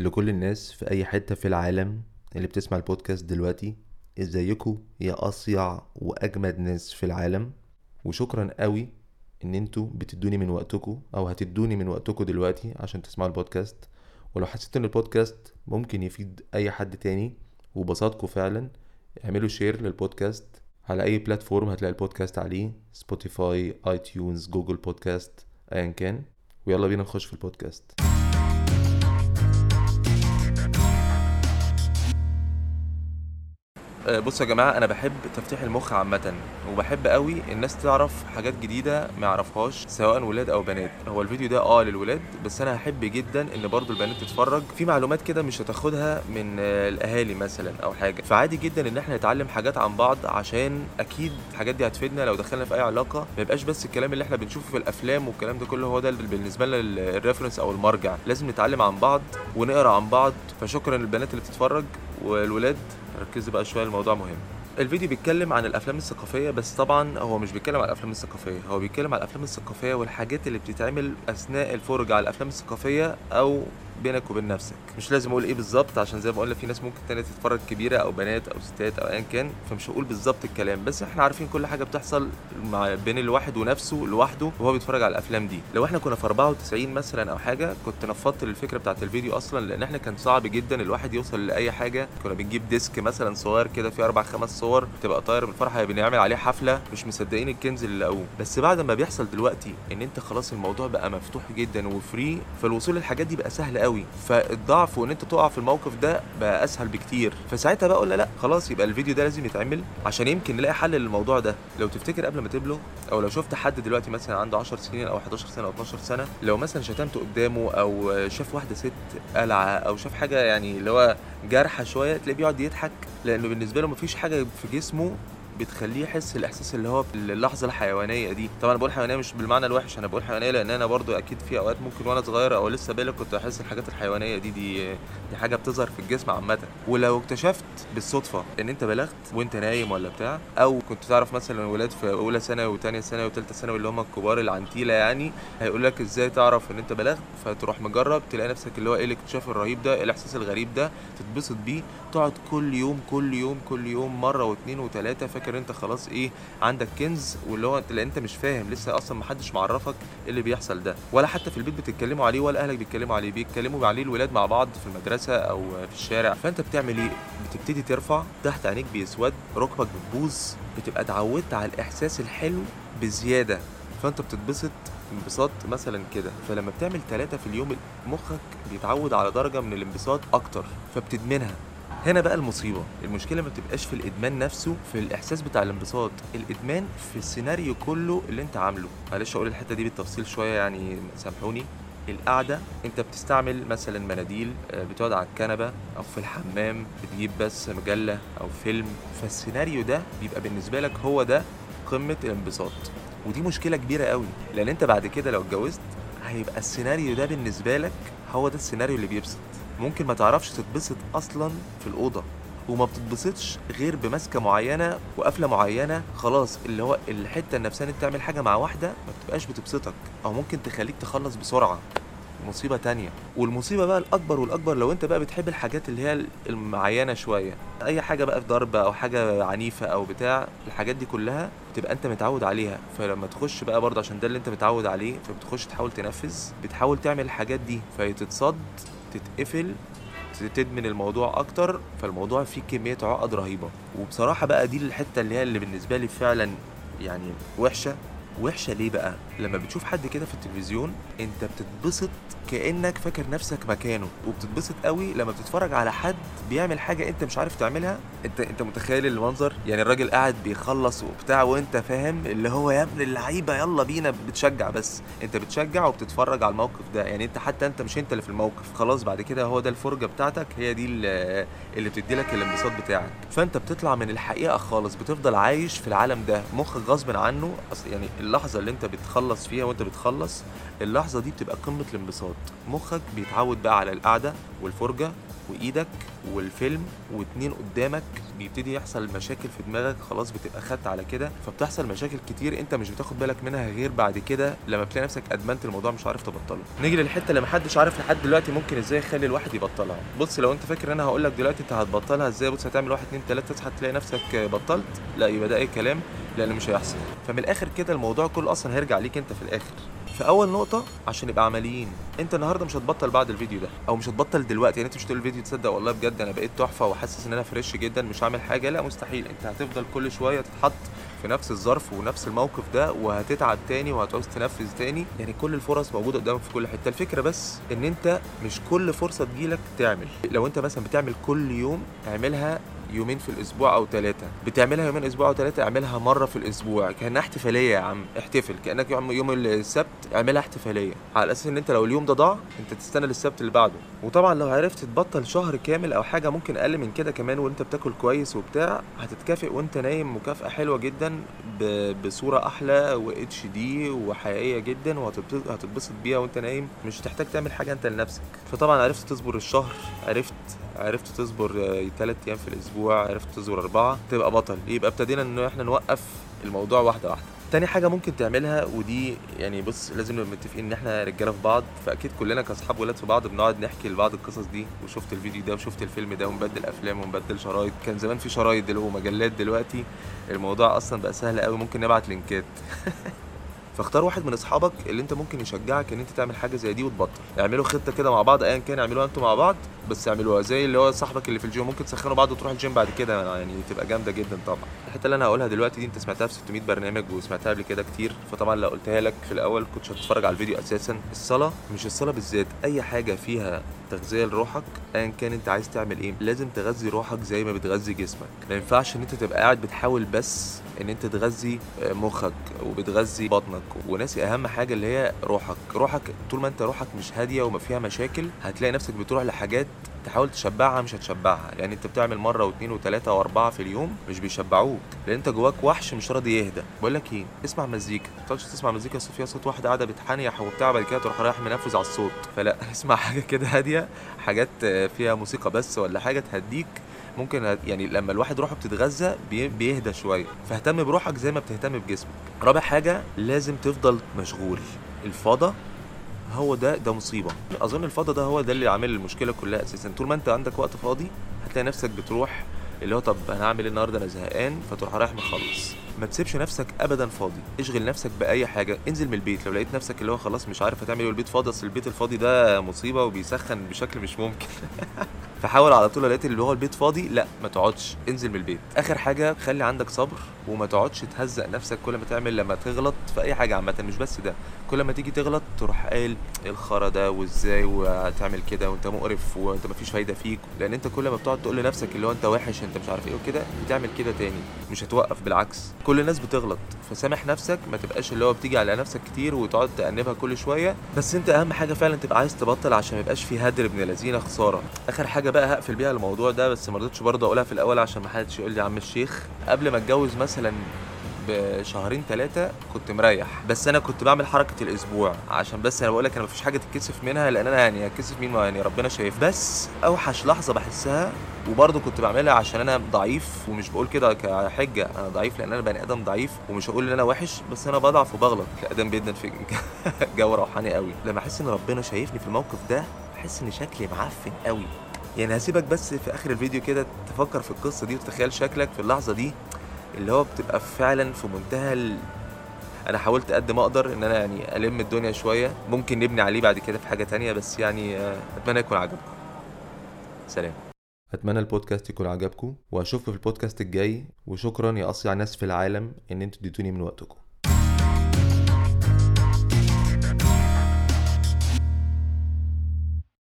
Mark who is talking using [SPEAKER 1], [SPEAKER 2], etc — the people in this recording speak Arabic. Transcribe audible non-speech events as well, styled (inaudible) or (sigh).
[SPEAKER 1] لكل الناس في أي حتة في العالم اللي بتسمع البودكاست دلوقتي إزيكم يا أصيع وأجمد ناس في العالم؟ وشكرا قوي إن أنتوا بتدوني من وقتكم أو هتدوني من وقتكم دلوقتي عشان تسمعوا البودكاست. ولو حسيت إن البودكاست ممكن يفيد أي حد تاني وبسطكم فعلا اعملوا share للبودكاست. على أي platform هتلاقي البودكاست عليه Spotify iTunes Google Podcast أيا كان. ويلا بينا نخش في البودكاست. بصوا يا جماعة أنا بحب تفتيح المخ عامة وبحب قوي الناس تعرف حاجات جديدة ما يعرفهاش سواء ولاد أو بنات. هو الفيديو ده آه للولاد بس أنا هحب جدا إن برضو البنات تتفرج. في معلومات كده مش هتاخدها من آه، الأهالي مثلا أو حاجة. فعادي جدا إن إحنا نتعلم حاجات عن بعض عشان أكيد الحاجات دي هتفيدنا لو دخلنا في أي علاقة. ما يبقاش بس الكلام اللي إحنا بنشوفه في الأفلام والكلام ده كله هو ده بالنسبة لنا ال- الريفرنس أو المرجع. لازم نتعلم عن بعض ونقرأ عن بعض. فشكرا للبنات اللي بتتفرج. والولاد ركزوا بقى شوية الموضوع مهم. الفيديو بيتكلم عن الأفلام الثقافية بس طبعا هو مش بيتكلم عن الأفلام الثقافية هو بيتكلم عن الأفلام الثقافية والحاجات اللي بتتعمل أثناء الفرجة على الأفلام الثقافية أو بينك وبين نفسك. مش لازم أقول إيه بالظبط عشان زي ما قلنا في ناس ممكن تانية تتفرج كبيرة أو بنات أو ستات أو ايا كان فمش هقول بالظبط الكلام. بس إحنا عارفين كل حاجة بتحصل مع بين الواحد ونفسه لوحده وهو بيتفرج على الأفلام دي. لو إحنا كنا في 94 مثلا أو حاجة كنت نفضت الفكرة بتاعت الفيديو أصلا لأن إحنا كان صعب جدا الواحد يوصل لأي حاجة. كنا بنجيب disk مثلا صغير كده فيه أربع خمس صور تبقى طاير بالفرحه بنعمل عليه حفلة مش مصدقين الكنز اللي لقوه. بس بعد ما بيحصل دلوقتي إن أنت خلاص الموضوع بقى مفتوح جدا وفري فالوصول للحاجات دي بقى سهل قوي فالضعف وإن أنت تقع في الموقف ده بقى أسهل بكتير. فساعتها بقى قلنا لا خلاص يبقى الفيديو ده لازم يتعمل عشان يمكن نلاقي حل للموضوع ده. لو تفتكر قبل ما تبلغ أو لو شفت حد دلوقتي مثلا عنده 10 سنين أو 11 سنة أو 12 سنة لو مثلا شتمته قدامه أو شاف واحدة ست قلعة أو شاف حاجة يعني اللي هو جارحة شوية تلاقيه بيقعد يضحك. لأنه بالنسبة له مفيش حاجة في جسمه بتخليه يحس الاحساس اللي هو اللحظه الحيوانية دي. طبعا أنا بقول حيوانية مش بالمعنى الوحش أنا بقول حيوانية لأن أنا برضو أكيد في أوقات ممكن وأنا صغير أو لسه بالغ كنت احس الحاجات الحيوانية دي دي دي حاجة بتظهر في الجسم عامة. ولو اكتشفت بالصدفة إن أنت بلغت وأنت نايم ولا بتاع أو كنت تعرف مثلا ولاد في أولى ثانوي وثانيه ثانوي وثالثه ثانوي اللي هم الكبار العنتيلة يعني هيقول لك إزاي تعرف إن أنت بلغت؟ فتروح مجرب تلاقي نفسك اللي هو إيه الاكتشاف الرهيب ده الإحساس الغريب ده تتبسط بيه تقعد كل يوم كل يوم كل يوم مرة واثنين وثلاثه فاكر انت خلاص إيه عندك كنز واللي هو انت انت مش فاهم لسه أصلا محدش معرفك إيه اللي بيحصل ده. ولا حتى في البيت بتتكلموا عليه ولا أهلك بيتكلموا عليه بيتكلموا عليه الولاد مع بعض في المدرسة أو في الشارع. فأنت بتعمل إيه؟ بتبتدي ترفع تحت عينيك بيسود ركبك بتبوظ بتبقى اتعودت على الإحساس الحلو بزيادة. فأنت بتتبسط انبساط مثلا كده. فلما بتعمل ثلاثة في اليوم مخك بيتعود على درجة من الانبساط أكتر فبتدمنها. هنا بقى المصيبة. المشكلة ما بتبقاش في الإدمان نفسه في الإحساس بتاع الانبساط. الإدمان في السيناريو كله اللي أنت عامله. معلش أقول الحتة دي بالتفصيل شوية يعني سامحوني. القعدة أنت بتستعمل مثلا مناديل آه، بتقعد على الكنبة أو في الحمام بتجيب بس مجلة أو فيلم. فالسيناريو ده بيبقى بالنسبة لك هو ده قمة الانبساط. ودي مشكلة كبيرة قوي. لأن أنت بعد كده لو اتجوزت هيبقى السيناريو ده بالنسبة لك هو ده السيناريو اللي بيبسط. ممكن ما تعرفش تتبسط أصلا في الأوضة وما بتتبسطش غير بمسكة معينة وقفلة معينة خلاص اللي هو الحتة النفسية إن أنت تعمل حاجة مع واحدة ما بتبقاش بتبسطك أو ممكن تخليك تخلص بسرعة. مصيبة تانية. والمصيبة بقى الأكبر والأكبر لو أنت بقى بتحب الحاجات اللي هي المعينة شوية أي حاجة بقى في ضرب أو حاجة عنيفة أو بتاع الحاجات دي كلها بتبقى أنت متعود عليها. فلما تخش بقى برضه عشان ده اللي أنت متعود عليه فبتخش تحاول تنفذ بتحاول تعمل الحاجات دي فتتصد تتقفل تدمن الموضوع أكتر فالموضوع فيه كمية عقد رهيبة. وبصراحة بقى دي الحتة اللي هي اللي بالنسبة لي فعلا يعني وحشة. وحشة ليه بقى؟ لما بتشوف حد كده في التلفزيون انت بتتبسط كأنك فاكر نفسك مكانه وبتتبسط قوي لما بتتفرج على حد بيعمل حاجة انت مش عارف تعملها. انت انت متخيل المنظر؟ يعني الراجل قاعد بيخلص وبتاع وانت فاهم اللي هو يا ابن اللعيبة يلا بينا بتشجع بس. انت بتشجع وبتتفرج على الموقف ده. يعني انت حتى انت مش انت اللي في الموقف. خلاص بعد كده هو ده الفرجة بتاعتك هي دي اللي بتدي لك الانبساط بتاعك. فانت بتطلع من الحقيقة خالص بتفضل عايش في العالم ده مخك غصب عنه. يعني اللحظة اللي انت بتخلص فيها وانت بتخلص اللحظة دي بتبقى قمة الانبساط. مخك بيتعود بقى على القعدة والفرجة وإيدك والفيلم واتنين قدامك بيبتدي يحصل مشاكل في دماغك خلاص بتبقى خدت على كده. فبتحصل مشاكل كتير انت مش بتاخد بالك منها غير بعد كده لما بتلاقي نفسك أدمنت الموضوع مش عارف تبطله. نيجي للحتة اللي محدش عارف لحد دلوقتي ممكن إزاي يخلي الواحد يبطلها. بص لو انت فاكر أنا هقول لك دلوقتي انت هتبطلها إزاي بص هتعمل واحد اتنين تلاتة تصحى تلاقي نفسك بطلت لا يبقى ده أي كلام. لأن مش هيحصل. فمن الآخر كده الموضوع كله أصلا هيرجع ليك أنت في الآخر. فاول نقطة عشان نبقى عمليين. أنت النهارده مش هتبطل بعد الفيديو ده أو مش هتبطل دلوقتي. يعني أنت مش تقول الفيديو تصدق والله بجد أنا بقيت تحفة وحاسس إن أنا فريش جدا مش هعمل حاجة. لا مستحيل. أنت هتفضل كل شوية تتحط في نفس الظرف ونفس الموقف ده وهتتعب تاني وهتعوز تنفذ تاني. يعني كل الفرص موجودة قدامك في كل حتة. الفكرة بس إن أنت مش كل فرصة تجيلك تعمل. لو أنت مثلا بتعمل كل يوم اعملها يومين في الأسبوع أو ثلاثة بتعملها يومين أسبوع أو ثلاثة اعملها مرة في الأسبوع. كأنها احتفالية يا عم احتفل. كأنك يوم السبت اعملها احتفالية. على أساس إن أنت لو اليوم ده ضاع أنت تستنى للسبت اللي بعده. وطبعا لو عرفت تبطل شهر كامل أو حاجة ممكن أقل من كده كمان وأنت بتاكل كويس وبتاع هتتكافئ وأنت نايم مكافأة حلوة جدا بصورة أحلى واتش دي وحقيقية جدا وهتتبسط بيها وأنت نايم. مش هتحتاج تعمل حاجة أنت لنفسك. فطبعا عرفت تصبر الشهر عرفت عرفت تصبر ثلاث أيام في الأسبوع عرفت تصبر أربعة تبقى بطل. يبقى ابتدينا إن إحنا نوقف الموضوع واحدة واحدة. تاني حاجة ممكن تعملها ودي يعني بص لازم نبقى متفقين إن إحنا رجالة في بعض فأكيد كلنا كأصحاب ولاد في بعض بنقعد نحكي لبعض القصص دي. وشفت الفيديو ده وشفت الفيلم ده ونبدل أفلام ونبدل شرايط. كان زمان في شرايط دلوقتي ومجلات دلوقتي. الموضوع أصلا بقى سهل قوي ممكن نبعت لينكات. (laughs) فاختار واحد من اصحابك اللي انت ممكن يشجعك ان انت تعمل حاجة زي دي وتبطل. اعملوا خطة كده مع بعض ايا كان اعملوها أنتوا مع بعض بس اعملوها. زي اللي هو صاحبك اللي في الجيم ممكن تسخنوا بعض وتروح الجيم بعد كده يعني تبقى جامدة جدا طبعا. الحتة اللي أنا هقولها دلوقتي دي انت سمعتها في 600 برنامج وسمعتها قبل كده كتير فطبعا لو قلتها لك في الأول كنتش هتتفرج على الفيديو أساسا. الصلاة مش الصلاة بالذات أي حاجة فيها تغذية لروحك ايا كان انت عايز تعمل إيه لازم تغذي روحك زي ما بتغذي جسمك. ما ينفعش ان انت تبقى قاعد بتحاول بس إن أنت تغذي مخك وبتغذي بطنك. وناسي أهم حاجة اللي هي روحك. روحك طول ما أنت روحك مش هادية وما فيها مشاكل هتلاقي نفسك بتروح لحاجات تحاول تشبعها مش هتشبعها. يعني أنت بتعمل مرة واثنين وثلاثه وأربعة في اليوم مش بيشبعوك. لأن أنت جواك وحش مش راضي يهدى. بقول لك إيه اسمع مزيكا. ما تقعدش تسمع مزيكا فيها صوت واحدة قاعدة بتحنيح وبتاع بعد كده تروح رايح منفذ على الصوت. فلا (laughs) اسمع حاجة كده هادية حاجات فيها موسيقى بس ولا حاجة تهديك. ممكن يعني لما الواحد روحه بتتغذى بي- بيهدى شوية. فاهتم بروحك زي ما بتهتم بجسمك. رابع حاجة لازم تفضل مشغول. الفضا هو ده ده مصيبة. أظن الفضا ده هو ده اللي عامل المشكلة كلها أساسا. طول ما أنت عندك وقت فاضي هتلاقي نفسك بتروح اللي هو طب أنا هعمل إيه النهارده؟ أنا زهقان فتروح رايح مخلص. ما تسيبش نفسك ابدا فاضي. اشغل نفسك بأي حاجة. انزل من البيت. لو لقيت نفسك اللي هو خلاص مش عارف هتعمل إيه والبيت فاضي أصل البيت الفاضي ده مصيبة وبيسخن بشكل مش ممكن. (laughs) فحاول على طول لقيت اللي هو البيت فاضي لا ما تقعدش. انزل من البيت. آخر حاجة خلي عندك صبر وما تقعدش تهزق نفسك كل ما تعمل لما تغلط في أي حاجة عامة. مش بس ده كل ما تيجي تغلط تروح قايل الخرا ده وإزاي وهتعمل كده وأنت مقرف وأنت مفيش فايدة فيك. لأن أنت كل ما بتقعد تقول لنفسك اللي هو أنت وحش أنت مش عارف إيه وكده بتعمل كده تاني. مش هتوقف بالعكس. كل الناس بتغلط فسامح نفسك ما تبقاش اللي هو بتيجي على نفسك كتير وتقعد تأنبها كل شوية. بس انت أهم حاجة فعلا تبقى عايز تبطل عشان ما يبقاش في هدر ابن لذينه خسارة. آخر حاجة بقى هقفل بيها الموضوع ده بس ما رضيتش برضه أقولها في الأول عشان ما حدش يقول لي عم الشيخ. قبل ما أتجوز مثلا بشهرين ثلاثة كنت مريح. بس أنا كنت بعمل حركة الأسبوع. عشان بس أنا بقول لك أنا مفيش حاجة تتكسف منها لأن أنا يعني هتكسف مين؟ ما يعني ربنا شايف. بس أوحش لحظة بحسها وبرضه كنت بعملها عشان أنا ضعيف ومش بقول كده كحجة. أنا ضعيف لأن أنا بني آدم ضعيف ومش هقول إن أنا وحش بس أنا بضعف وبغلط. كادم جدا في (laughs) جو روحاني قوي. لما أحس إن ربنا شايفني في الموقف ده بحس إن شكلي معفن قوي. يعني هسيبك بس في آخر الفيديو كده تفكر في القصة دي وتتخيل شكلك في اللحظة دي. اللي هو بتبقى فعلا في منتهى ال... أنا حاولت قد ما أقدر إن أنا يعني ألم الدنيا شوية. ممكن نبني عليه بعد كده في حاجة تانية بس يعني آه، أتمنى يكون عجبكم. سلام. أتمنى البودكاست يكون عجبكم وأشوفكم في البودكاست الجاي. وشكرا يا أصيع ناس في العالم إن أنتوا اديتوني من وقتكم.